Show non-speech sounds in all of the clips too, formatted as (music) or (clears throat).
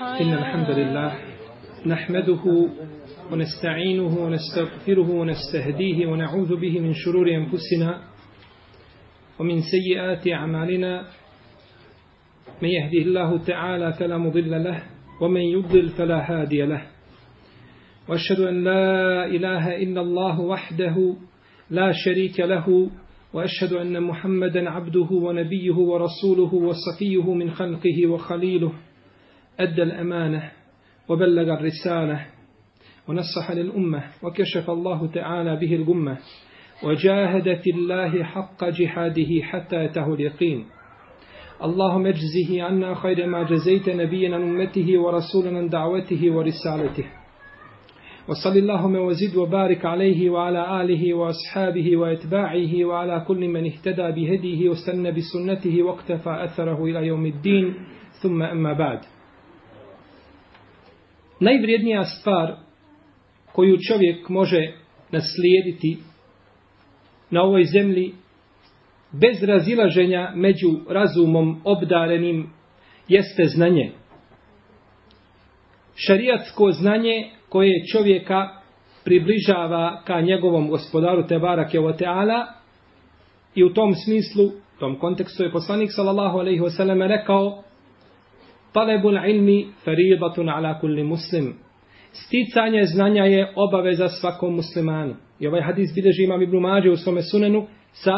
إن الحمد لله نحمده ونستعينه ونستغفره ونستهديه ونعوذ به من شرور أنفسنا ومن سيئات أعمالنا. من يهده الله تعالى فلا مضل له ومن يضلل فلا هادي له. وأشهد أن لا إله إلا الله وحده لا شريك له وأشهد أن محمدا عبده ونبيه ورسوله وصفيه من خلقه وخليله. أدى الأمانة وبلغ الرسالة ونصح للأمة وكشف الله تعالى به الغمة وجاهد في الله حق جهاده حتى أتاه اليقين. اللهم اجزه عنا خير ما جزيت نبينا أمته ورسولنا دعوته ورسالته. وصل اللهم وزد وبارك عليه وعلى آله وأصحابه وإتباعه وعلى كل من اهتدى بهديه واستنى بسنته واقتفى أثره إلى يوم الدين. ثم أما بعد. Najvrijednija stvar koju čovjek može naslijediti na ovoj zemlji bez razilaženja među razumom obdarenim jeste znanje. Šarijatsko znanje koje čovjeka približava ka njegovom gospodaru Tebara Kevoteala i u tom smislu, u tom kontekstu je poslanik sallallahu alaihi wasallam rekao Talebul ilmi faridatun ala kulli muslim. Sticanje znanja je obaveza svakom muslimanu. I ovaj hadis bilježi imam Ibn Mađe u svome sunenu sa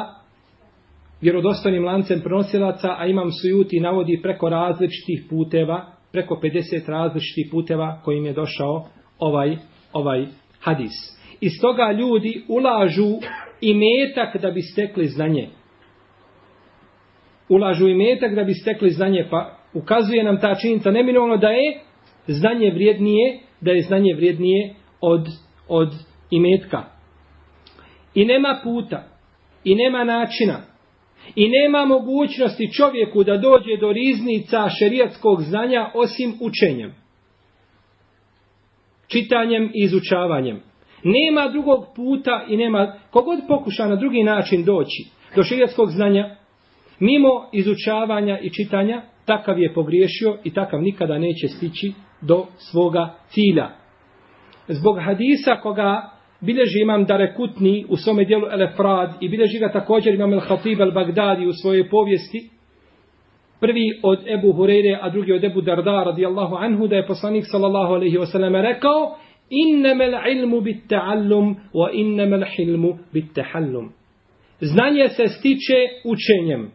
vjerodostojnim lancem prenosilaca, a imam sujuti navodi preko različitih puteva, preko 50 različitih puteva kojim je došao ovaj, ovaj hadis. Iz toga ljudi ulažu i metak da bi stekli znanje. Ulažu i metak da bi stekli znanje, pa ukazuje nam ta činjenica neminovno da je znanje vrijednije, da je znanje vrijednije od, od imetka. I nema puta, i nema načina, i nema mogućnosti čovjeku da dođe do riznica šerijatskog znanja osim učenjem. Čitanjem i izučavanjem. Nema drugog puta i nema, kogod pokuša na drugi način doći do šerijatskog znanja, mimo izučavanja i čitanja, takav je pogriješio i takav nikada neće stići do svoga cilja. Zbog hadisa koga bileži imam Darekutni u svome dijelu Elefrad i bileži ga također imam El-Hatib El-Bagdadi u svojoj povijesti, prvi od Ebu Hureyre, a drugi od Ebu Darda radijallahu anhu, da je poslanik sallallahu alaihi wasallam rekao innamel ilmu bit ta'allum wa innamel hilmu bit-tahallum. Znanje se stiče učenjem.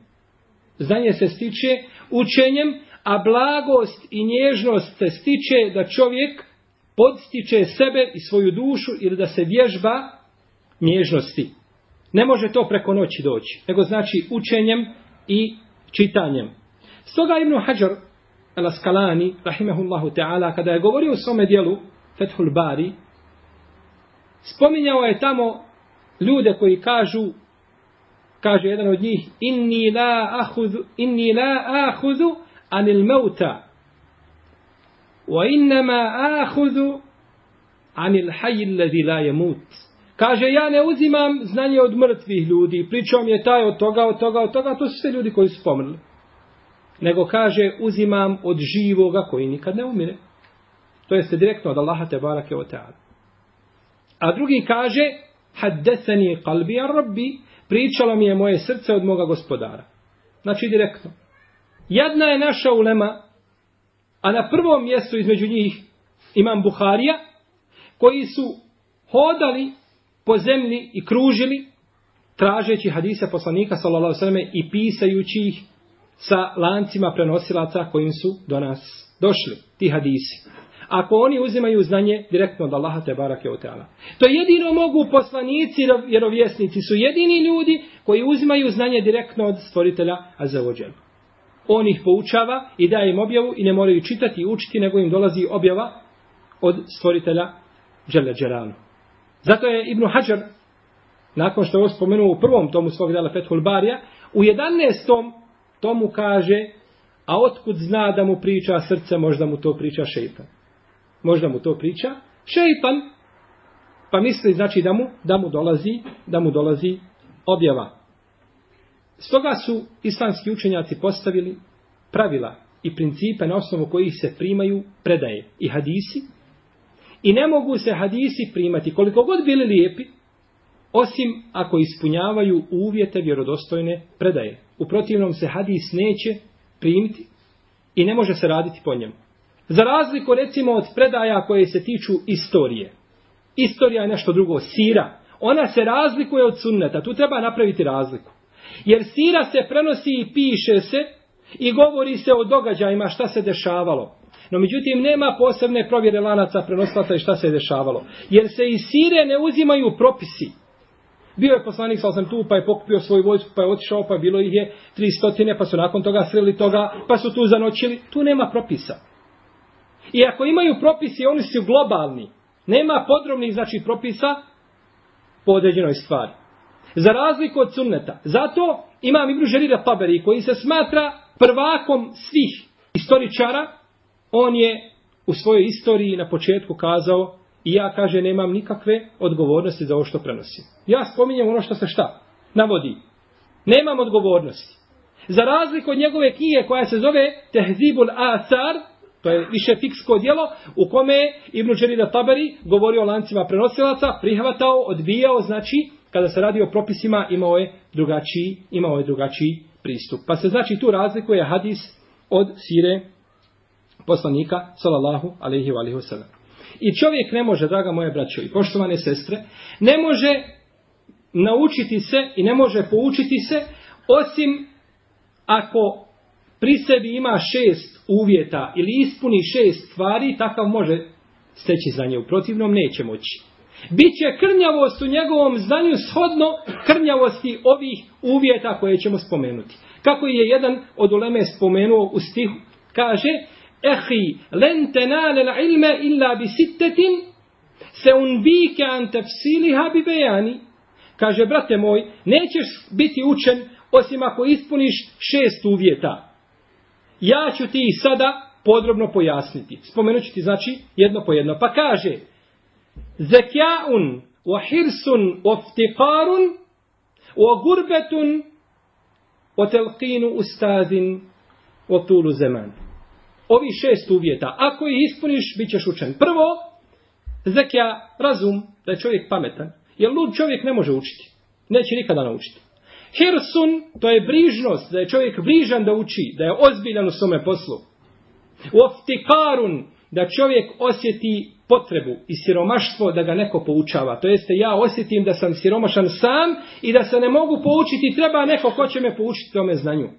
Znanje se stiče učenjem, a blagost i nježnost se stiče da čovjek podstiče sebe i svoju dušu ili da se vježba nježnosti. Ne može to preko noći doći, nego znači učenjem i čitanjem. Stoga Ibn Hajar al-Askalani, rahimehullahu ta'ala, kada je govorio u svome dijelu Fethul Bari, spominjao je tamo ljude koji kažu kaže jedan od njih inni la ahudu inni la ahudu anil mauta wa innama ahudu anil hayy alladhi la yamut. Kaže ja ne uzimam znanje od mrtvih ljudi pričom je taj od toga od toga od toga to su sve ljudi koji su pomrli. Nego kaže uzimam od živoga koji nikad ne umire. To jeste direktno od Allaha te barake o ta'ala. A drugi kaže haddesani qalbi ar rabbi pričalo mi je moje srce od moga gospodara. Znači direktno. Jedna je naša ulema, a na prvom mjestu između njih imam Buharija, koji su hodali po zemlji i kružili, tražeći hadise poslanika, sallallahu alejhi i pisajući ih sa lancima prenosilaca kojim su do nas došli, ti hadisi ako oni uzimaju znanje direktno od Allaha te barake od Teala. To jedino mogu poslanici, vjerovjesnici su jedini ljudi koji uzimaju znanje direktno od stvoritelja Azzawajal. On ih poučava i daje im objavu i ne moraju čitati i učiti, nego im dolazi objava od stvoritelja Đele Đelanu. Zato je Ibn Hajar, nakon što je ovo spomenuo u prvom tomu svog dela Fethul Barija, u 11. tomu kaže, a otkud zna da mu priča srce, možda mu to priča šeitan možda mu to priča, šeitan, pa misli znači da mu, da mu dolazi, da mu dolazi objava. Stoga su islamski učenjaci postavili pravila i principe na osnovu kojih se primaju predaje i hadisi. I ne mogu se hadisi primati koliko god bili lijepi, osim ako ispunjavaju uvjete vjerodostojne predaje. U protivnom se hadis neće primiti i ne može se raditi po njemu. Za razliku recimo od predaja koje se tiču istorije. Istorija je nešto drugo, sira. Ona se razlikuje od sunneta, tu treba napraviti razliku. Jer sira se prenosi i piše se i govori se o događajima šta se dešavalo. No međutim nema posebne provjere lanaca prenoslata i šta se je dešavalo. Jer se iz sire ne uzimaju propisi. Bio je poslanik, sa tu, pa je pokupio svoju vojsku, pa je otišao, pa bilo ih je tri stotine, pa su nakon toga sreli toga, pa su tu zanoćili. Tu nema propisa. I ako imaju propisi, oni su globalni. Nema podrobnih, znači, propisa po određenoj stvari. Za razliku od sunneta. Zato imam Ibru Žerira Taberi, koji se smatra prvakom svih istoričara, on je u svojoj istoriji na početku kazao i ja, kaže, nemam nikakve odgovornosti za ovo što prenosim. Ja spominjem ono što se šta navodi. Nemam odgovornosti. Za razliku od njegove knjige koja se zove Tehzibul Asar, to je više fiksko dijelo, u kome Ibn Đerida Tabari govorio o lancima prenosilaca, prihvatao, odbijao, znači, kada se radi o propisima, imao je drugačiji, imao je drugačiji pristup. Pa se znači tu razlikuje hadis od sire poslanika, sallallahu alejhi ve alihi wasallam. I čovjek ne može, draga moje braćo i poštovane sestre, ne može naučiti se i ne može poučiti se, osim ako pri sebi ima šest uvjeta ili ispuni šest stvari, takav može steći znanje. U protivnom neće moći. Biće krnjavost u njegovom znanju shodno krnjavosti ovih uvjeta koje ćemo spomenuti. Kako je jedan od uleme spomenuo u stihu, kaže Ehi, len tenale la ilme illa bi sittetin, se unbike an tefsiliha bi bejani. Kaže, brate moj, nećeš biti učen osim ako ispuniš šest uvjeta. Ja ću ti sada podrobno pojasniti. Spomenut ću ti znači jedno po jedno. Pa kaže, zekjaun, wa hirsun, wa wa gurbetun, wa telqinu ustazin, wa tulu zeman. Ovi šest uvjeta. Ako ih ispuniš, bit ćeš učen. Prvo, zekja, razum, da je čovjek pametan. Jer lud čovjek ne može učiti. Neće nikada naučiti. Hirsun, to je brižnost, da je čovjek brižan da uči, da je ozbiljan u svome poslu. Uoftikarun, da čovjek osjeti potrebu i siromaštvo da ga neko poučava. To jeste, ja osjetim da sam siromašan sam i da se ne mogu poučiti, treba neko ko će me poučiti tome znanju.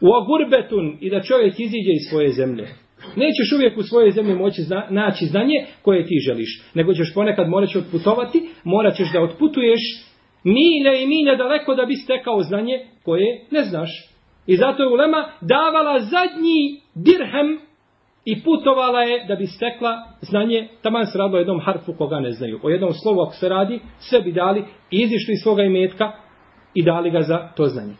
U ogurbetun i da čovjek iziđe iz svoje zemlje. Nećeš uvijek u svojoj zemlji moći zna, naći znanje koje ti želiš. Nego ćeš ponekad morat će otputovati, morat ćeš da otputuješ milja i milja daleko da bi stekao znanje koje ne znaš. I zato je Ulema davala zadnji dirhem i putovala je da bi stekla znanje, taman se radilo o jednom harfu koga ne znaju. O jednom slovu ako se radi, sve bi dali i izišli iz svoga imetka i dali ga za to znanje.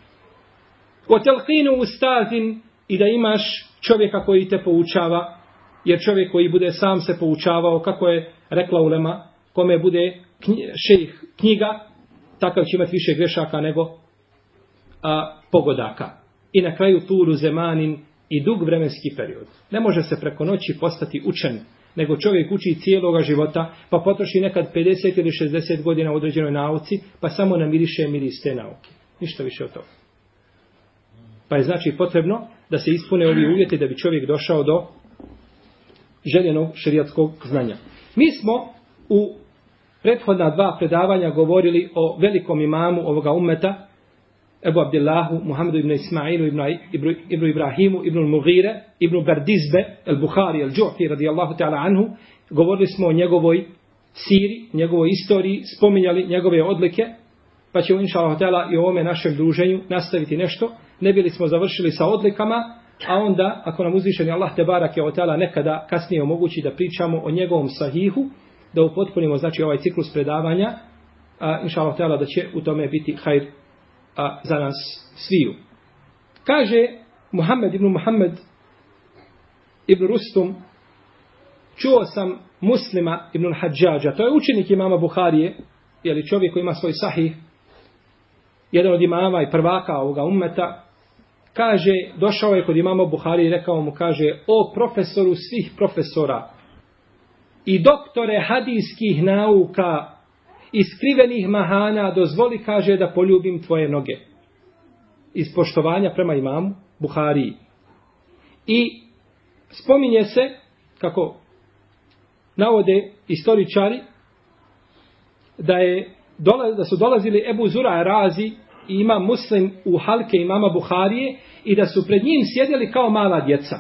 O telkinu ustazin i da imaš čovjeka koji te poučava, jer čovjek koji bude sam se poučavao, kako je rekla Ulema, kome bude šejh knjiga, takav će imati više grešaka nego a, pogodaka. I na kraju turu zemanin i dug vremenski period. Ne može se preko noći postati učen, nego čovjek uči cijeloga života, pa potroši nekad 50 ili 60 godina u određenoj nauci, pa samo namiriše miris te nauke. Ništa više od toga. Pa je znači potrebno da se ispune ovi uvjeti da bi čovjek došao do željenog šerijatskog znanja. Mi smo u prethodna dva predavanja govorili o velikom imamu ovoga ummeta, Ebu Abdillahu, Muhammedu ibn Ismailu, ibn, ibn, ibn Ibrahimu, ibn Mughire, ibn Berdizbe, el Bukhari, el Džuhti, radijallahu ta'ala anhu, govorili smo o njegovoj siri, njegovoj istoriji, spominjali njegove odlike, pa ćemo inša Allah ta'ala i o ovome našem druženju nastaviti nešto. Ne bili smo završili sa odlikama, a onda, ako nam uzvišeni Allah te barak je o ta'ala nekada kasnije omogući da pričamo o njegovom sahihu, da upotpunimo znači ovaj ciklus predavanja a inša Allah da će u tome biti hajr a, za nas sviju. Kaže Muhammed ibn Muhammed ibn Rustum čuo sam muslima ibn Hadžađa, to je učenik imama Buharije, je li čovjek koji ima svoj sahih, jedan od imama i prvaka ovoga ummeta, kaže, došao je kod imama Buhari i rekao mu, kaže, o profesoru svih profesora i doktore hadijskih nauka i skrivenih mahana, dozvoli, kaže, da poljubim tvoje noge. Iz poštovanja prema imamu Buhariji. I spominje se, kako navode istoričari, da je da su dolazili Ebu Zura Razi i ima muslim u halke imama Buharije i da su pred njim sjedili kao mala djeca.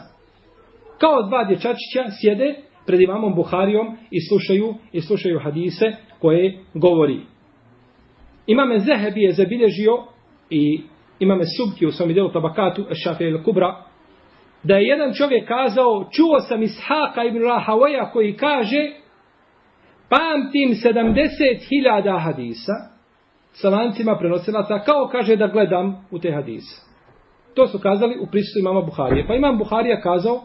Kao dva dječačića sjede pred imamom Buharijom i slušaju, i slušaju hadise koje govori. Imame Zehebi je zabilježio i imame Subki u svom delu tabakatu Šafe il Kubra da je jedan čovjek kazao čuo sam Ishaka ibn Rahavaja koji kaže pamtim 70.000 hadisa sa lancima prenosilaca kao kaže da gledam u te hadise. To su kazali u prisutu imama Buharije. Pa imam Buharija kazao,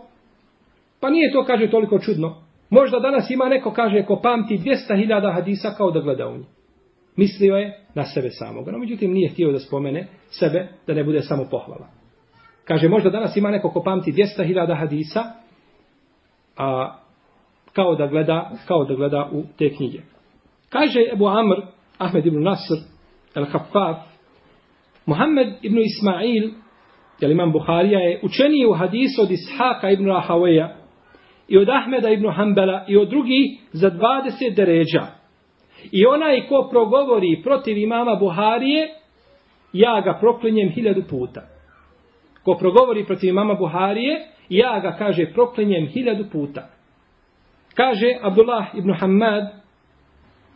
pa nije to kaže toliko čudno. Možda danas ima neko kaže ko pamti 200.000 hadisa kao da gleda u njih. Mislio je na sebe samog. No, međutim, nije htio da spomene sebe, da ne bude samo pohvala. Kaže, možda danas ima neko ko pamti 200.000 hadisa, a kao da gleda, kao da gleda u te knjige. Kaže Ebu Amr, Ahmed ibn Nasr, El-Haffaf, Muhammed ibn Ismail, jel imam Buharija, je učeniji u hadisu od Ishaka ibn Rahaweja i od Ahmeda ibn Hanbala i od drugih za 20 deređa. I onaj ko progovori protiv imama Buharije, ja ga proklinjem hiljadu puta. Ko progovori protiv imama Buharije, ja ga, kaže, proklinjem hiljadu puta. Kaže Abdullah ibn Hamad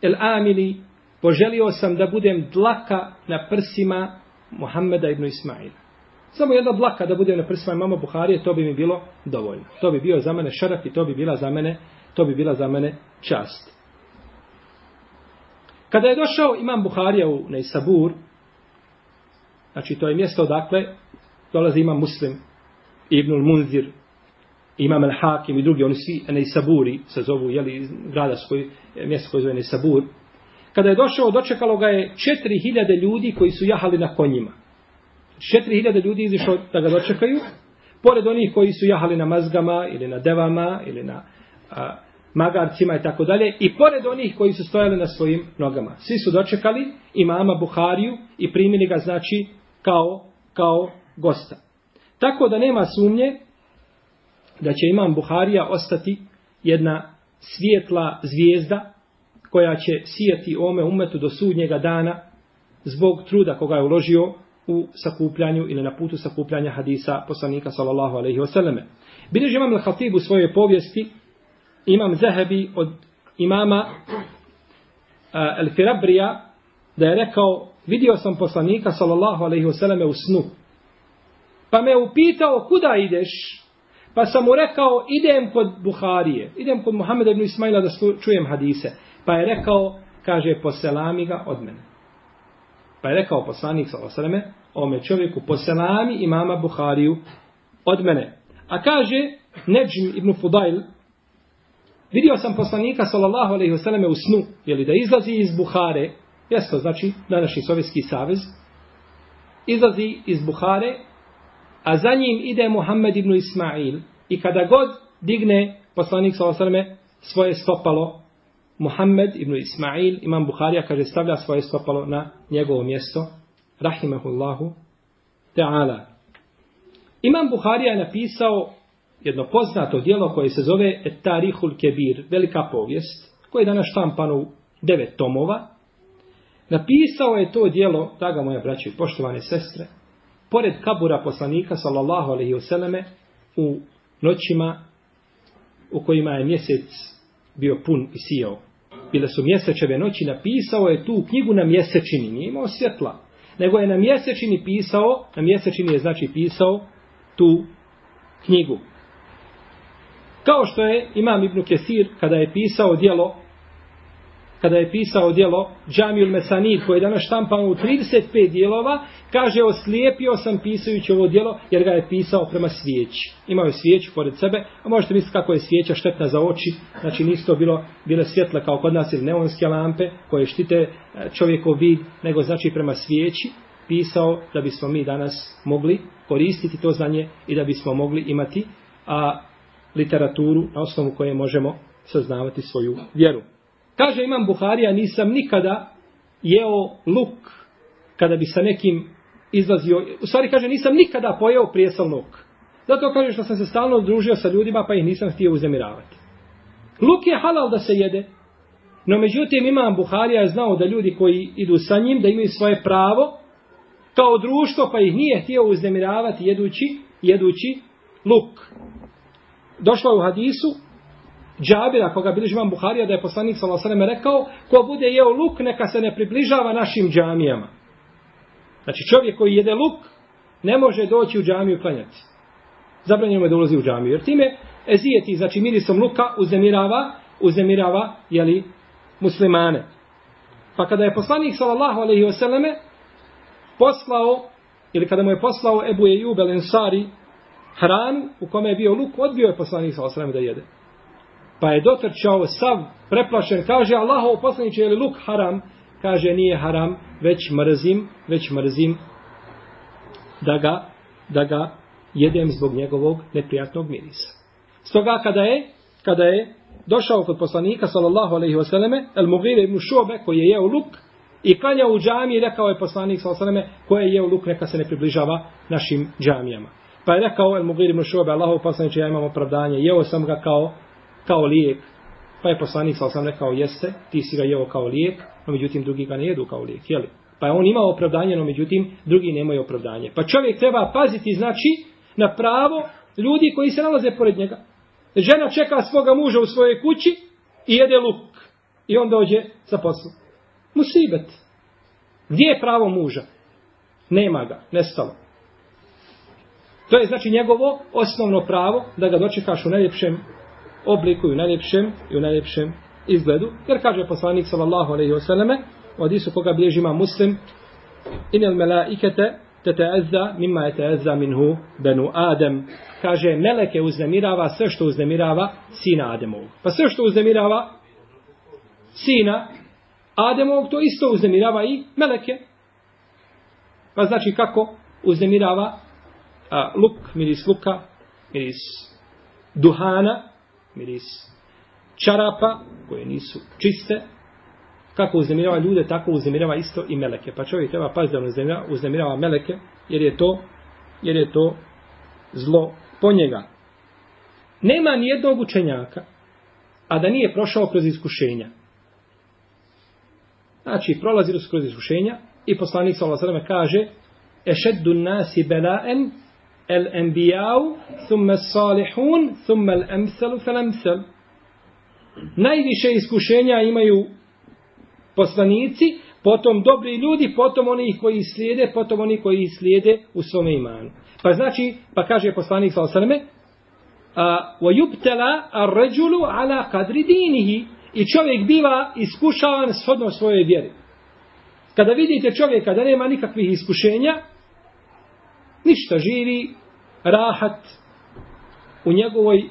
el-Amili, poželio sam da budem dlaka na prsima Muhammeda ibn Ismaila. Samo jedna dlaka da budem na prsima mama Buharije, to bi mi bilo dovoljno. To bi bio za mene šaraf i to bi bila za mene, to bi bila za mene čast. Kada je došao imam Buharija u Nejsabur, znači to je mjesto odakle dolazi imam Muslim, Ibnul Munzir, Imam al-Hakim i drugi, oni svi Nejsaburi se zovu, jeli, grada svoj, koji, mjesto koje zove Nejsabur. Kada je došao, dočekalo ga je 4000 ljudi koji su jahali na konjima. 4000 ljudi izišlo da ga dočekaju, pored onih koji su jahali na mazgama ili na devama ili na a, magarcima i tako dalje, i pored onih koji su stojali na svojim nogama. Svi su dočekali imama Buhariju i primili ga znači kao, kao gosta. Tako da nema sumnje da će imam Buharija ostati jedna svijetla zvijezda koja će sijati ome umetu do sudnjega dana zbog truda koga je uložio u sakupljanju ili na putu sakupljanja hadisa poslanika sallallahu alaihi wasallame. Bileži imam Al-Hatib u svojoj povijesti imam Zahebi od imama uh, Al-Firabrija da je rekao vidio sam poslanika sallallahu alaihi wasallame u snu pa me upitao kuda ideš Pa sam mu rekao, idem kod Buharije, idem kod Muhammeda ibn Ismaila da čujem hadise. Pa je rekao, kaže, poselami ga od mene. Pa je rekao poslanik sa osreme, ome čovjeku, poselami imama Buhariju od mene. A kaže, Neđim ibn Fudail, vidio sam poslanika sallallahu alaihi wasallam u snu, jeli da izlazi iz Buhare, jesko znači današnji Sovjetski savez, izlazi iz Buhare a za njim ide Muhammed ibn Ismail i kada god digne poslanik sa osrme svoje stopalo Muhammed ibn Ismail imam Buharija kaže stavlja svoje stopalo na njegovo mjesto. Rahimahullahu ta'ala. Imam Buharija je napisao jedno poznato dijelo koje se zove Et Tarihul Kebir velika povijest koje je danas štampano u devet tomova. Napisao je to dijelo draga moja braća i poštovane sestre pored kabura poslanika sallallahu alaihi vseleme u noćima u kojima je mjesec bio pun i sijao. Bile su mjesečeve noći, napisao je tu knjigu na mjesečini, nije imao svjetla, nego je na mjesečini pisao, na mjesečini je znači pisao tu knjigu. Kao što je Imam Ibn Kesir, kada je pisao dijelo kada je pisao djelo Džamil Mesanid koje je danas štampano u 35 dijelova, kaže oslijepio sam pisajući ovo djelo jer ga je pisao prema svijeći. Imao je svijeću pored sebe, a možete misliti kako je svijeća štetna za oči, znači nisu to bilo, bile svjetle kao kod nas ili neonske lampe koje štite e, čovjekov vid, nego znači prema svijeći. pisao da bismo mi danas mogli koristiti to znanje i da bismo mogli imati a, literaturu na osnovu koje možemo saznavati svoju vjeru. Kaže imam Buharija, nisam nikada jeo luk kada bi sa nekim izlazio, u stvari kaže nisam nikada pojeo prijesan luk. Zato kaže što sam se stalno družio sa ljudima pa ih nisam htio uzemiravati. Luk je halal da se jede, no međutim imam Buharija je znao da ljudi koji idu sa njim, da imaju svoje pravo, kao društvo pa ih nije htio uznemiravati jedući, jedući luk. Došlo je u hadisu Džabira, koga bilježi imam Buharija, da je poslanik s.a.v. rekao, ko bude jeo luk, neka se ne približava našim džamijama. Znači čovjek koji jede luk, ne može doći u džamiju klanjati. Zabranjeno je da ulazi u džamiju, jer time ezijeti, znači mirisom luka, uzemirava, uzemirava, jeli, muslimane. Pa kada je poslanik sallallahu alejhi ve selleme poslao ili kada mu je poslao Ebu Ejub el Ensari hran u kome je bio luk, odbio je poslanik sallallahu alejhi ve selleme da jede. Pa je dotrčao sav preplašen, kaže Allahov poslaniče, je li luk haram? Kaže nije haram, već mrzim, već mrzim da ga da ga jedem zbog njegovog neprijatnog mirisa. Stoga kada je kada je došao kod poslanika sallallahu alejhi ve selleme El Mughire ibn Shu'be koji je jeo luk i klanjao u džamiji rekao je poslanik sallallahu alejhi ve selleme ko je jeo luk neka se ne približava našim džamijama. Pa je rekao El Mughire ibn Shu'be Allahov poslanice ja imam opravdanje jeo sam ga kao kao lijek. Pa je poslanik sa osam rekao jeste ti si ga jeo kao lijek, no međutim drugi ga ne jedu kao lijek, je li? Pa je on imao opravdanje, no međutim drugi nemaju opravdanje. Pa čovjek treba paziti znači na pravo ljudi koji se nalaze pored njega. Žena čeka svoga muža u svojoj kući i jede luk. I on dođe sa poslu. Musibet. Gdje je pravo muža? Nema ga. Nestalo. To je znači njegovo osnovno pravo da ga dočekaš u najljepšem oblikuju najljepšem i u najljepšem izgledu. Jer kaže poslanik sallallahu alaihi wasallame u hadisu koga bliži ima muslim inel melaikete teteazza mimma eteazza minhu benu Adem. Kaže, meleke uznemirava sve što uznemirava sina Ademovog. Pa sve što uznemirava sina Ademovog, to isto uznemirava i meleke. Pa znači kako uznemirava a, luk, miris luka, miris duhana, miris čarapa, koje nisu čiste, kako uznemirava ljude, tako uznemirava isto i meleke. Pa čovjek treba paziti da uznemirava, uznemirava meleke, jer je to jer je to zlo po njega. Nema ni jednog učenjaka, a da nije prošao kroz iskušenja. Znači, prolazili su kroz iskušenja i poslanik sa Allah kaže Ešeddu nasi belaen el enbijau thumme salihun thumme el emselu fel emsel. Najviše iskušenja imaju poslanici, potom dobri ljudi, potom oni koji slijede, potom oni koji slijede u svom imanu. Pa znači, pa kaže poslanik sa osrme, a wa yubtala ar-rajulu ala qadri dinihi i čovjek biva iskušavan shodno svoje vjere. Kada vidite čovjeka da nema nikakvih iskušenja, ništa živi, rahat u njegovoj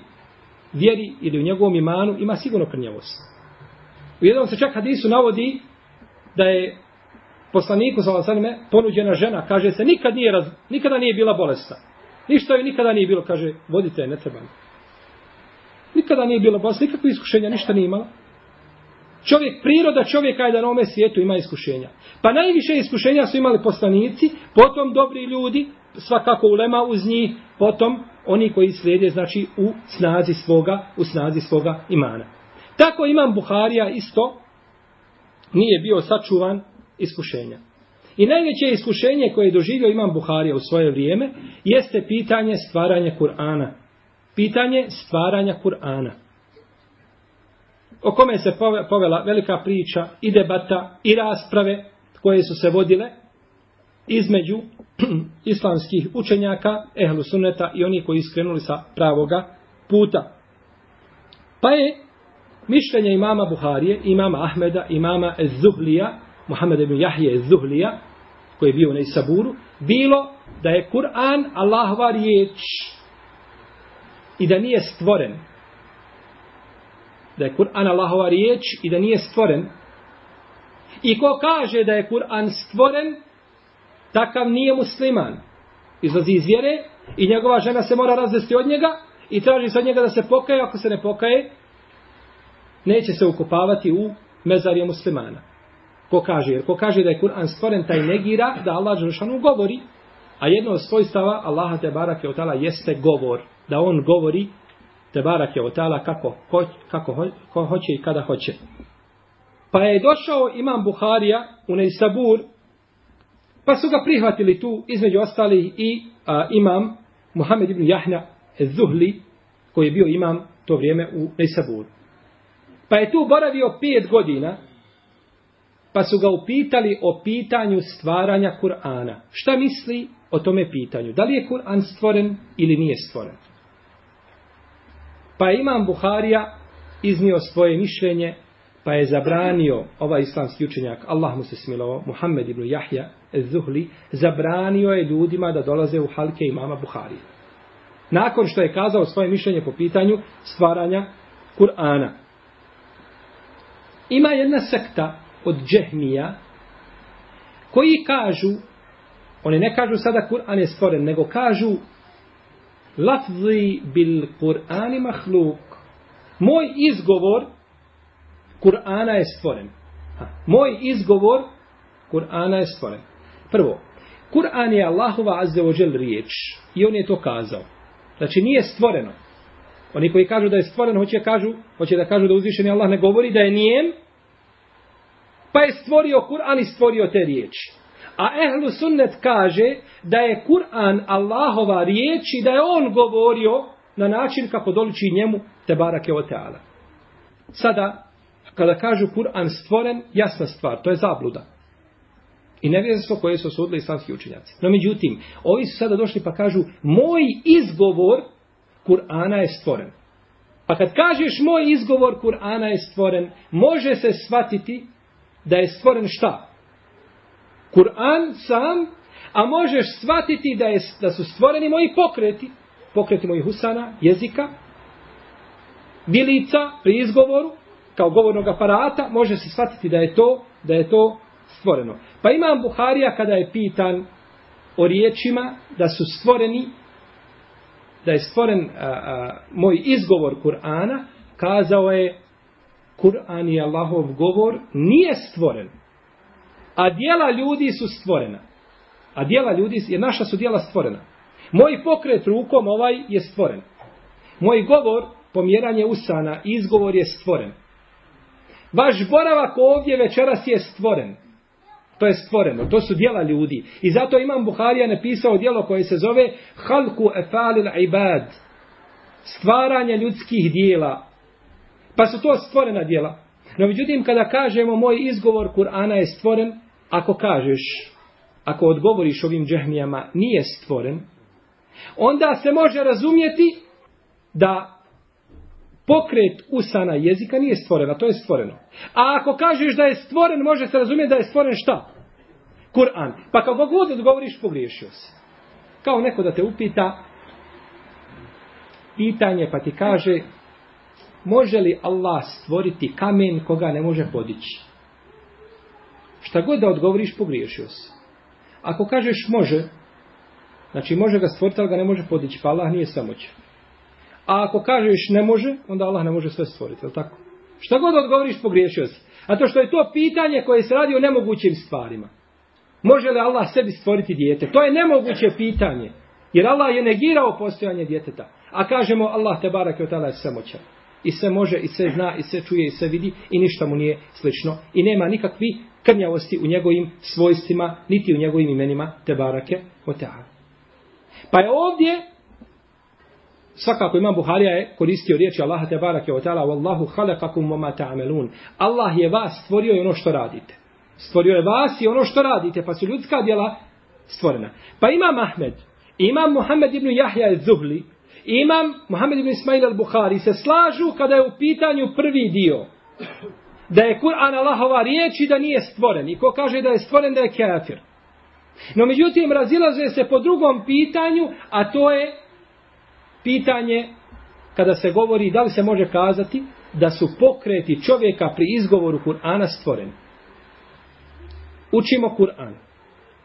vjeri ili u njegovom imanu, ima sigurno krnjavost. U jednom se čak hadisu navodi da je poslaniku sa Lasanime ponuđena žena, kaže se, nikad nije raz, nikada nije bila bolesna. Ništa joj nikada nije bilo, kaže, vodite, ne treba. Nikada nije bilo bolesna, nikakve iskušenja, ništa nije imala. Čovjek, priroda čovjeka je da na ovome svijetu ima iskušenja. Pa najviše iskušenja su imali poslanici, potom dobri ljudi, svakako ulema uz njih, potom oni koji slijede, znači, u snazi svoga, u snazi svoga imana. Tako imam Buharija isto nije bio sačuvan iskušenja. I najveće iskušenje koje je doživio imam Buharija u svoje vrijeme jeste pitanje stvaranja Kur'ana. Pitanje stvaranja Kur'ana. O kome se povela velika priča i debata i rasprave koje su se vodile između (clears throat) islamskih učenjaka, ehlu sunneta i oni koji iskrenuli sa pravoga puta. Pa je mišljenje imama Buharije, imama Ahmeda, imama Ez-Zuhlija, Muhammed ibn Jahije Ez-Zuhlija, koji je bio na Isaburu, bilo da je Kur'an Allahova riječ i da nije stvoren. Da je Kur'an Allahova riječ i da nije stvoren. I ko kaže da je Kur'an stvoren, takav nije musliman. Izlazi iz vjere i njegova žena se mora razvesti od njega i traži se od njega da se pokaje, ako se ne pokaje, neće se ukopavati u mezarje muslimana. Ko kaže? Jer ko kaže da je Kur'an stvoren, taj negira da Allah Đelšanu govori. A jedno od svojstava Allaha te barake od tala jeste govor. Da on govori te barake od tala kako, ho, kako ho, ko hoće i kada hoće. Pa je došao imam Buharija u Neisabur, pa su ga prihvatili tu, između ostali i a, imam Muhammed ibn Jahna Zuhli, koji je bio imam to vrijeme u Nisaburu. Pa je tu boravio pet godina, pa su ga upitali o pitanju stvaranja Kur'ana. Šta misli o tome pitanju? Da li je Kur'an stvoren ili nije stvoren? Pa je imam Buharija iznio svoje mišljenje, pa je zabranio ovaj islamski učenjak, Allah mu se smilovao, Muhammed ibn Jahja Zuhli, zabranio je ljudima da dolaze u halke imama Buhari. Nakon što je kazao svoje mišljenje po pitanju stvaranja Kur'ana. Ima jedna sekta od džehmija koji kažu oni ne kažu sada Kur'an je stvoren nego kažu lafzi bil Kur'ani mahluk moj izgovor Kur'ana je stvoren ha. moj izgovor Kur'ana je stvoren prvo Kur'an je Allahova azzeođel riječ i on je to kazao znači nije stvoreno oni koji kažu da je stvoreno hoće, kažu, hoće da kažu da uzvišeni Allah ne govori da je nijem pa je stvorio Kur'an i stvorio te riječi. A ehlu sunnet kaže da je Kur'an Allahova riječ i da je on govorio na način kako doliči njemu te barake o teala. Sada, kada kažu Kur'an stvoren, jasna stvar, to je zabluda. I nevjezenstvo koje su osudili islamski učinjaci. No međutim, ovi su sada došli pa kažu, moj izgovor Kur'ana je stvoren. Pa kad kažeš moj izgovor Kur'ana je stvoren, može se shvatiti da je stvoren šta? Kur'an sam, a možeš shvatiti da, je, da su stvoreni moji pokreti, pokreti mojih usana, jezika, bilica pri izgovoru, kao govornog aparata, može se shvatiti da je to, da je to stvoreno. Pa imam Buharija kada je pitan o riječima da su stvoreni, da je stvoren a, a, moj izgovor Kur'ana, kazao je Kur'an i Allahov govor nije stvoren. A dijela ljudi su stvorena. A dijela ljudi, je naša su dijela stvorena. Moj pokret rukom ovaj je stvoren. Moj govor, pomjeranje usana, izgovor je stvoren. Vaš boravak ovdje večeras je stvoren. To je stvoreno. To su djela ljudi. I zato imam Buharija napisao djelo koje se zove Halku efalil ibad. Stvaranje ljudskih dijela. Pa su to stvorena djela. No međutim, kada kažemo moj izgovor Kur'ana je stvoren, ako kažeš, ako odgovoriš ovim džehmijama nije stvoren, onda se može razumjeti da pokret usana jezika nije stvorena, to je stvoreno. A ako kažeš da je stvoren, može se razumjeti da je stvoren šta? Kur'an. Pa kako god odgovoriš, pogriješio si. Kao neko da te upita pitanje pa ti kaže može li Allah stvoriti kamen koga ne može podići? Šta god da odgovoriš, pogriješio si. Ako kažeš može, znači može ga stvoriti, ali ga ne može podići, pa Allah nije samoćan. A ako kažeš ne može, onda Allah ne može sve stvoriti, je tako? Šta god odgovoriš, pogriješio si. A to što je to pitanje koje se radi o nemogućim stvarima. Može li Allah sebi stvoriti dijete? To je nemoguće pitanje. Jer Allah je negirao postojanje djeteta. A kažemo Allah te barak je od tada samoćan i sve može i sve zna i sve čuje i sve vidi i ništa mu nije slično i nema nikakvi krnjavosti u njegovim svojstvima niti u njegovim imenima te barake o teala. Pa je ovdje svakako imam Buharija je koristio riječi Allaha te barake o teala wallahu khalaqakum wa ta'amelun. Allah je vas stvorio i ono što radite. Stvorio je vas i ono što radite pa su ljudska djela stvorena. Pa imam Ahmed, imam Muhammed ibn Jahja al-Zuhli, Imam Muhammed ibn Ismail al-Bukhari se slažu kada je u pitanju prvi dio. Da je Kur'an Allahova riječ i da nije stvoren. I ko kaže da je stvoren da je kafir. No međutim razilaze se po drugom pitanju, a to je pitanje kada se govori da li se može kazati da su pokreti čovjeka pri izgovoru Kur'ana stvoreni. Učimo Kur'an.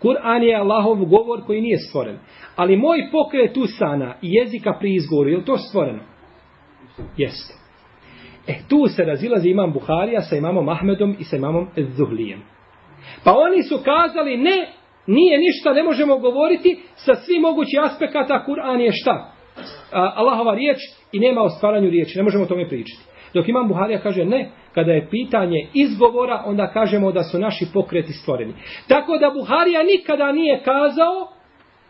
Kur'an je Allahov govor koji nije stvoren. Ali moj pokret usana i jezika pri izgovoru, je li to stvoreno? Jeste. E, tu se razilazi imam Buharija sa imamom Ahmedom i sa imamom Zuhlijem. Pa oni su kazali, ne, nije ništa, ne možemo govoriti sa svim mogućih aspekata, Kur'an je šta? Allahova riječ i nema o stvaranju riječi, ne možemo o tome pričati. Dok imam Buharija kaže ne, kada je pitanje izgovora, onda kažemo da su naši pokreti stvoreni. Tako da Buharija nikada nije kazao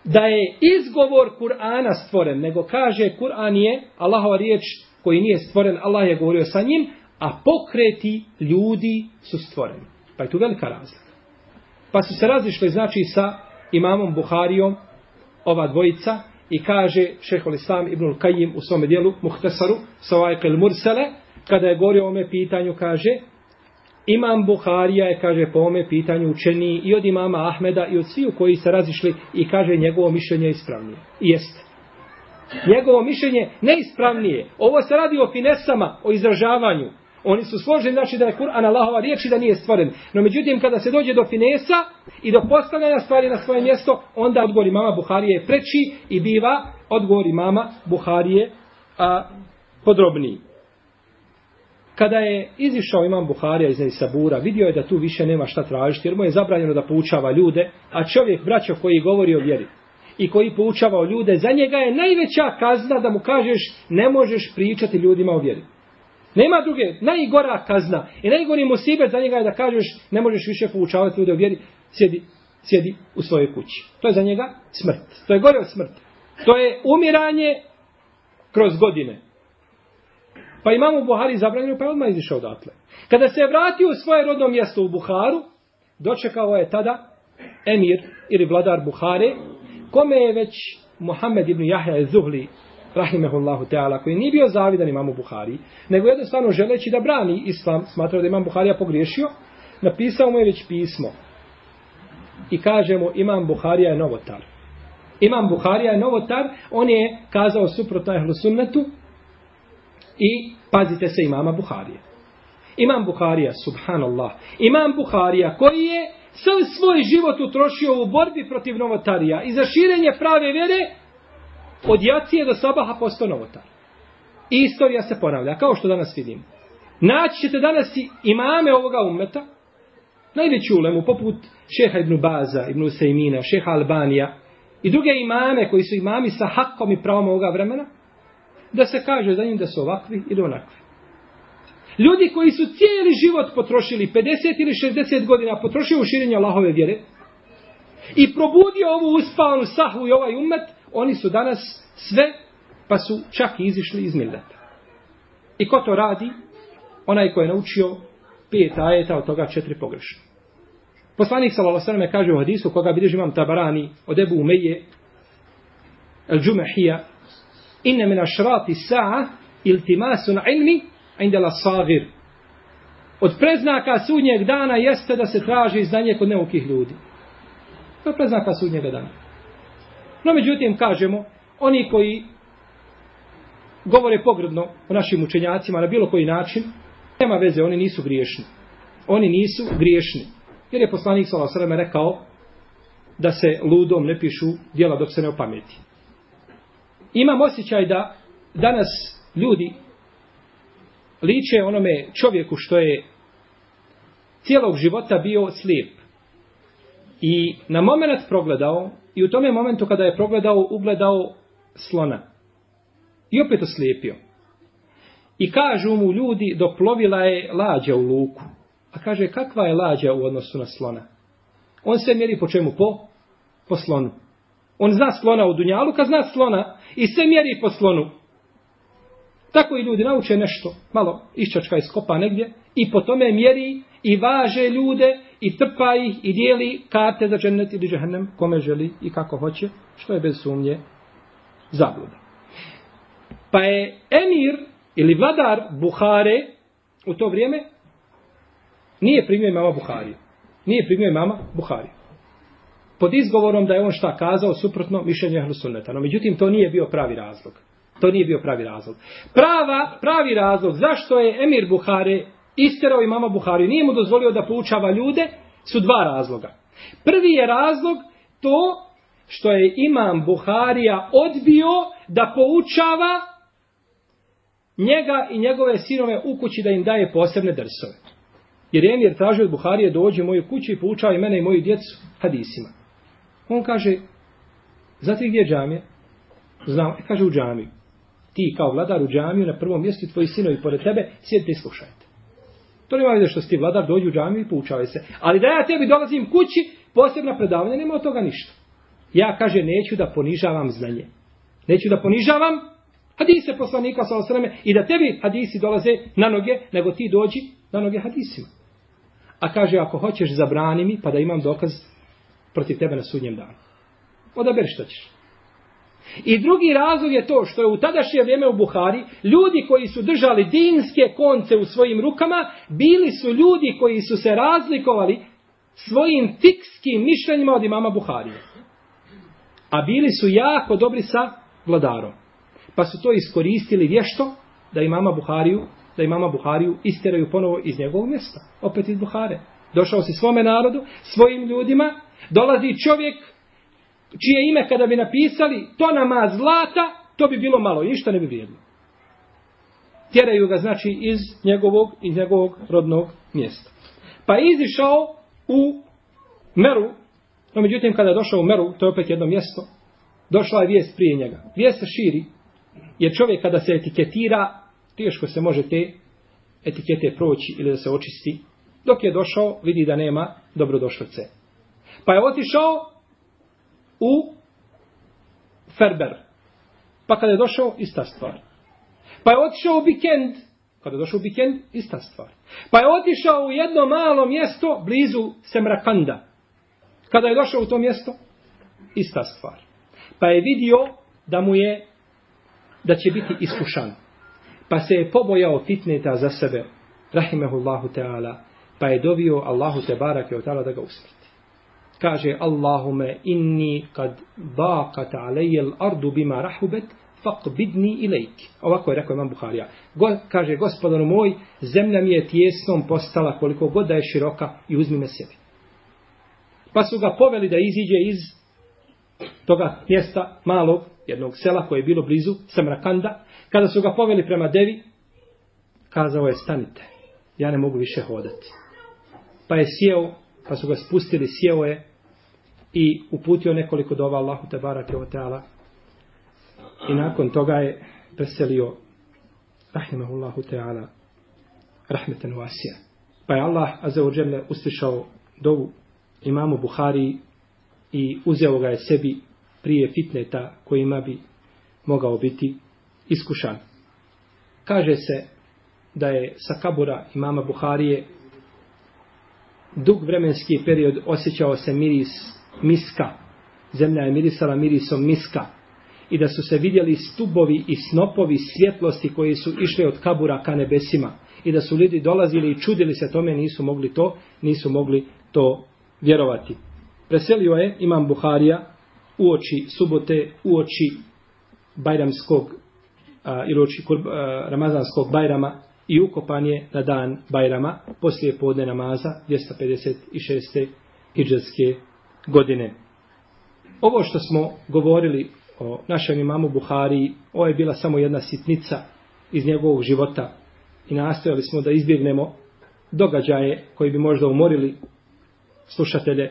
da je izgovor Kur'ana stvoren, nego kaže Kur'an je Allahova riječ koji nije stvoren, Allah je govorio sa njim, a pokreti ljudi su stvoreni. Pa je tu velika razlika. Pa su se razišli znači sa imamom Buharijom, ova dvojica, i kaže šehol Islam ibnul Kajim u svome dijelu, Muhtesaru, Savajkel Mursale, kada je govorio o ome pitanju, kaže, Imam Buharija je, kaže, po ome pitanju učeni i od imama Ahmeda i od sviju koji se razišli i kaže njegovo mišljenje ispravnije. I jeste. Njegovo mišljenje neispravnije. Ovo se radi o finesama, o izražavanju. Oni su složeni, znači da je Kur'an Allahova riječ i da nije stvoren. No međutim, kada se dođe do finesa i do postavljanja stvari na svoje mjesto, onda odgovor imama Buharije je preči i biva odgovor imama Buharije a, podrobniji. Kada je izišao imam Buharija iz Sabura, vidio je da tu više nema šta tražiti, jer mu je zabranjeno da poučava ljude, a čovjek, braćo, koji govori o vjeri i koji poučava o ljude, za njega je najveća kazna da mu kažeš ne možeš pričati ljudima o vjeri. Nema druge, najgora kazna i najgori musibet za njega je da kažeš ne možeš više poučavati ljude u vjeri, sjedi, sjedi u svojoj kući. To je za njega smrt. To je gore od smrti. To je umiranje kroz godine. Pa imamo u Buhari zabranjeno, pa je odmah izišao odatle. Kada se je vratio u svoje rodno mjesto u Buharu, dočekao je tada emir ili vladar Buhare, kome je već Muhammed ibn Jahja Zuhli, rahimehullahu ta'ala, koji nije bio zavidan imamu Buhari, nego jednostavno želeći da brani islam, smatrao da imam Buharija pogriješio, napisao mu je već pismo. I kaže mu, imam Buharija je novotar. Imam Buharija je novotar, on je kazao suprotno ehlu sunnetu i pazite se imama Buharije. Imam Buharija, subhanallah, imam Buharija koji je sav svoj život utrošio u borbi protiv novotarija i za širenje prave vere, od jacije do sabaha postao novotar. I istorija se ponavlja, kao što danas vidimo. Naći ćete danas i imame ovoga umeta, najveću ulemu, poput šeha Ibn Baza, Ibn Sejmina, šeha Albanija, i druge imame koji su imami sa hakom i pravom ovoga vremena, da se kaže za njim da su ovakvi ili onakvi. Ljudi koji su cijeli život potrošili, 50 ili 60 godina potrošili u širenju Allahove vjere, i probudio ovu uspavanu sahu i ovaj umet, oni su danas sve, pa su čak i izišli iz milleta. I ko to radi? Onaj ko je naučio pet ajeta, od toga četiri pogrešno. Poslanik s.a.v. kaže u hadisu, koga bilježi imam tabarani, od Ebu Umeje, el džumehija, inne mena šrati sa'a, iltimasu na ilmi, indela sagir. Od preznaka sudnjeg dana jeste da se traži znanje kod neukih ljudi. To je preznaka sudnjeg dana. No, međutim, kažemo, oni koji govore pogrdno o našim učenjacima na bilo koji način, nema veze, oni nisu griješni. Oni nisu griješni. Jer je poslanik s.a.v. rekao da se ludom ne pišu djela dok se ne opameti. Imam osjećaj da danas ljudi liče onome čovjeku što je cijelog života bio slijep. I na moment progledao, i u tome momentu kada je progledao, ugledao slona. I opet oslijepio. I kažu mu ljudi, doplovila je lađa u luku. A kaže, kakva je lađa u odnosu na slona? On se mjeri po čemu? Po, po slonu. On zna slona u dunjalu, kad zna slona i se mjeri po slonu. Tako i ljudi nauče nešto, malo iščačka iskopa negdje i po tome mjeri i važe ljude i trpa ih i dijeli karte za džennet ili džehennem kome želi i kako hoće, što je bez sumnje zabluda. Pa je emir ili vladar Buhare u to vrijeme nije primio imama Buhari. Nije primio mama Buhari. Pod izgovorom da je on šta kazao suprotno mišljenje Ahlusunneta. No međutim to nije bio pravi razlog. To nije bio pravi razlog. Prava, pravi razlog zašto je emir Buhare isterao i mama Buhari nije mu dozvolio da poučava ljude su dva razloga. Prvi je razlog to što je imam Buharija odbio da poučava njega i njegove sinove u kući da im daje posebne drsove. Jer je Emir tražio od Buharije dođe u moju kuću i poučava i mene i moju djecu hadisima. On kaže, znate gdje je džamija? Znam, e, kaže u džamiju. Ti kao vladar u džamiju na prvom mjestu tvoji sinovi pored tebe, sjedite i slušajte. To nema veze što si ti vladar, dođu u džamiju i poučavaj se. Ali da ja tebi dolazim kući, posebna predavanja, nema od toga ništa. Ja, kaže, neću da ponižavam znanje. Neću da ponižavam hadise poslanika sa osreme i da tebi hadisi dolaze na noge, nego ti dođi na noge hadisima. A kaže, ako hoćeš, zabrani mi, pa da imam dokaz protiv tebe na sudnjem danu. Odaberi što ćeš. I drugi razlog je to što je u tadašnje vrijeme u Buhari ljudi koji su držali dinske konce u svojim rukama bili su ljudi koji su se razlikovali svojim fikskim mišljenjima od imama Buharije. A bili su jako dobri sa vladarom. Pa su to iskoristili vješto da imama Buhariju, da imama Buhariju isteraju ponovo iz njegovog mjesta. Opet iz Buhare. Došao si svome narodu, svojim ljudima, dolazi čovjek čije ime kada bi napisali to nama zlata, to bi bilo malo, ništa ne bi vrijedilo. Tjeraju ga znači iz njegovog, iz njegovog rodnog mjesta. Pa je izišao u Meru, no međutim kada je došao u Meru, to je opet jedno mjesto, došla je vijest prije njega. Vijest se širi, jer čovjek kada se etiketira, teško se može te etikete proći ili da se očisti. Dok je došao, vidi da nema dobrodošlice. Pa je otišao u Ferber. Pa kada je došao, ista stvar. Pa je otišao u Bikend. Kada je došao u Bikend, ista stvar. Pa je otišao u jedno malo mjesto blizu Semrakanda. Kada je došao u to mjesto, ista stvar. Pa je vidio da mu je, da će biti iskušan. Pa se je pobojao fitneta za sebe, rahimehullahu ta'ala, pa je dovio Allahu te barake od da ga usmrti kaže Allahume inni kad baqat alayya al-ardu bima rahubet faqbidni ilayk. Ovako je rekao Imam Buharija. Go, kaže gospodar moj, zemlja mi je tjesnom postala koliko god da je široka i uzmi me sebi. Pa su ga poveli da iziđe iz toga mjesta malog, jednog sela koje je bilo blizu Samrakanda. Kada su ga poveli prema Devi, kazao je stanite, ja ne mogu više hodati. Pa je sjeo pa su ga spustili, sjeo je i uputio nekoliko dova Allahu te barake o teala. I nakon toga je preselio rahimahullahu teala rahmeten vasija. Pa je Allah azeođele uslišao dovu imamu Buhari i uzeo ga je sebi prije fitneta kojima bi mogao biti iskušan. Kaže se da je sa kabura imama Buharije dug vremenski period osjećao se miris miska. Zemlja je mirisala mirisom miska. I da su se vidjeli stubovi i snopovi svjetlosti koji su išli od kabura ka nebesima. I da su ljudi dolazili i čudili se tome, nisu mogli to, nisu mogli to vjerovati. Preselio je imam Buharija u oči subote, u oči bajramskog ili oči ramazanskog bajrama i ukopan je na dan Bajrama poslije podne namaza 256. hijđarske godine. Ovo što smo govorili o našem imamu Buhari, ovo je bila samo jedna sitnica iz njegovog života i nastojali smo da izbjegnemo događaje koji bi možda umorili slušatelje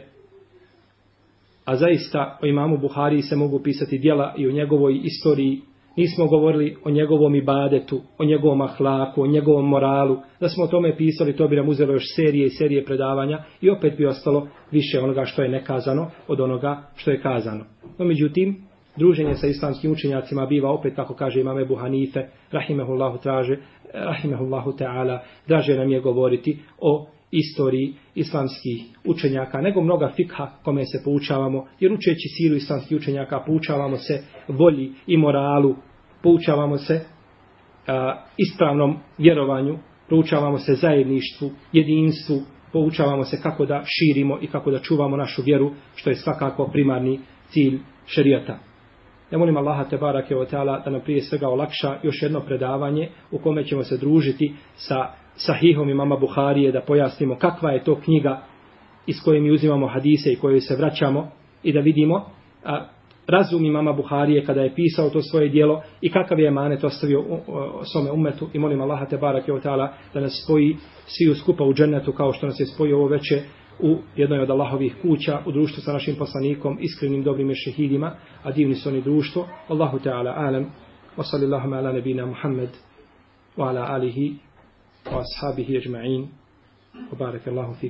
a zaista o imamu Buhari se mogu pisati dijela i o njegovoj istoriji nismo govorili o njegovom ibadetu, o njegovom ahlaku, o njegovom moralu. Da smo o tome pisali, to bi nam uzelo još serije i serije predavanja i opet bi ostalo više onoga što je nekazano od onoga što je kazano. No međutim, druženje sa islamskim učenjacima biva opet, kako kaže imame Buhanife, rahimehullahu traže, rahimehullahu ta'ala, draže nam je govoriti o istoriji islamskih učenjaka, nego mnoga fikha kome se poučavamo, jer učeći siru islamskih učenjaka poučavamo se volji i moralu, poučavamo se a, ispravnom vjerovanju, poučavamo se zajedništvu, jedinstvu, poučavamo se kako da širimo i kako da čuvamo našu vjeru, što je svakako primarni cilj šerijata. Ja molim Allaha te barake o teala da nam prije svega olakša još jedno predavanje u kome ćemo se družiti sa sahihom imama Buharije da pojasnimo kakva je to knjiga iz koje mi uzimamo hadise i koje se vraćamo i da vidimo a, razum imama Buharije kada je pisao to svoje dijelo i kakav je emanet ostavio u, u, u svome umetu i molim Allaha te barak ta'ala da nas spoji svi skupa u džennetu kao što nas je spojio ovo veče u jednoj od Allahovih kuća, u društvu sa našim poslanikom, iskrenim dobrim šehidima, a divni su oni društvo. Allahu Teala alem, wa sallallahu ala nebina Muhammed, wa ala alihi, وأصحابه أجمعين. وبارك الله فيكم.